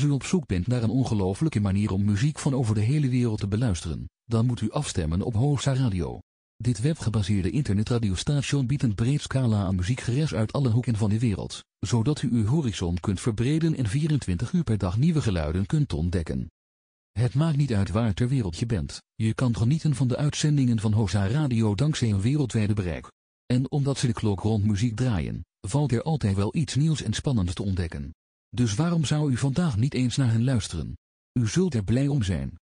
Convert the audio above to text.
Als u op zoek bent naar een ongelofelijke manier om muziek van over de hele wereld te beluisteren, dan moet u afstemmen op Hosa Radio. Dit webgebaseerde internetradiostation biedt een breed scala aan muziekgeres uit alle hoeken van de wereld, zodat u uw horizon kunt verbreden en 24 uur per dag nieuwe geluiden kunt ontdekken. Het maakt niet uit waar ter wereld je bent, je kan genieten van de uitzendingen van Hosa Radio dankzij een wereldwijde bereik. En omdat ze de klok rond muziek draaien, valt er altijd wel iets nieuws en spannends te ontdekken. Dus waarom zou u vandaag niet eens naar hen luisteren? U zult er blij om zijn.